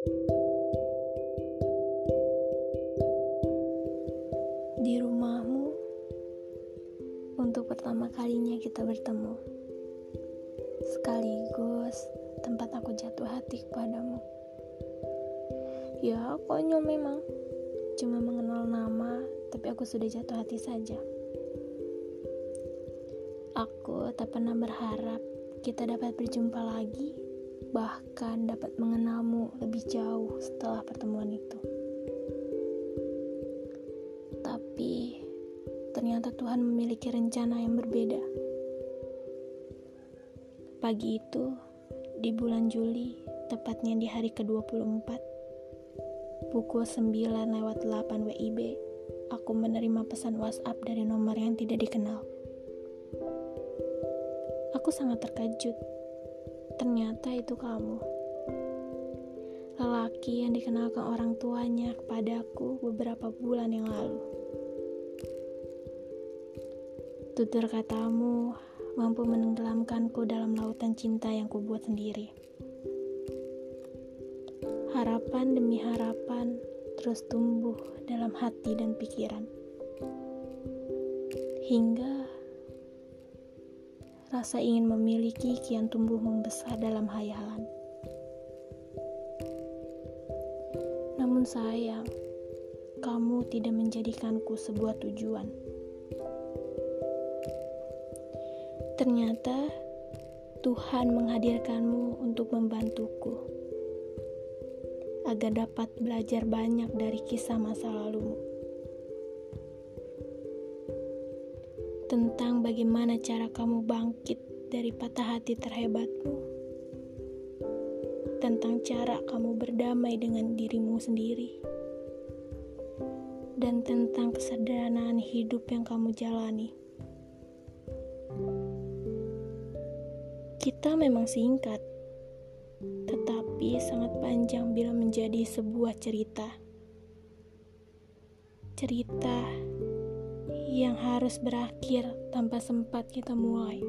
Di rumahmu, untuk pertama kalinya kita bertemu, sekaligus tempat aku jatuh hati kepadamu. Ya, konyol memang, cuma mengenal nama, tapi aku sudah jatuh hati saja. Aku tak pernah berharap kita dapat berjumpa lagi, bahkan dapat mengenalmu lebih jauh setelah pertemuan itu. Tapi ternyata Tuhan memiliki rencana yang berbeda. Pagi itu, di bulan Juli, tepatnya di hari ke-24, pukul 9 lewat 8 WIB, aku menerima pesan WhatsApp dari nomor yang tidak dikenal. Aku sangat terkejut. Ternyata itu kamu. Lelaki yang dikenalkan orang tuanya kepadaku beberapa bulan yang lalu. Tutur katamu mampu menenggelamkanku dalam lautan cinta yang kubuat sendiri. Harapan demi harapan terus tumbuh dalam hati dan pikiran. Hingga rasa ingin memiliki kian tumbuh membesar dalam hayalan. Namun sayang, kamu tidak menjadikanku sebuah tujuan. Ternyata Tuhan menghadirkanmu untuk membantuku agar dapat belajar banyak dari kisah masa lalumu. Tentang bagaimana cara kamu bangkit dari patah hati terhebatmu, tentang cara kamu berdamai dengan dirimu sendiri, dan tentang kesederhanaan hidup yang kamu jalani. Kita memang singkat, tetapi sangat panjang bila menjadi sebuah cerita. Cerita yang harus berakhir tanpa sempat kita mulai.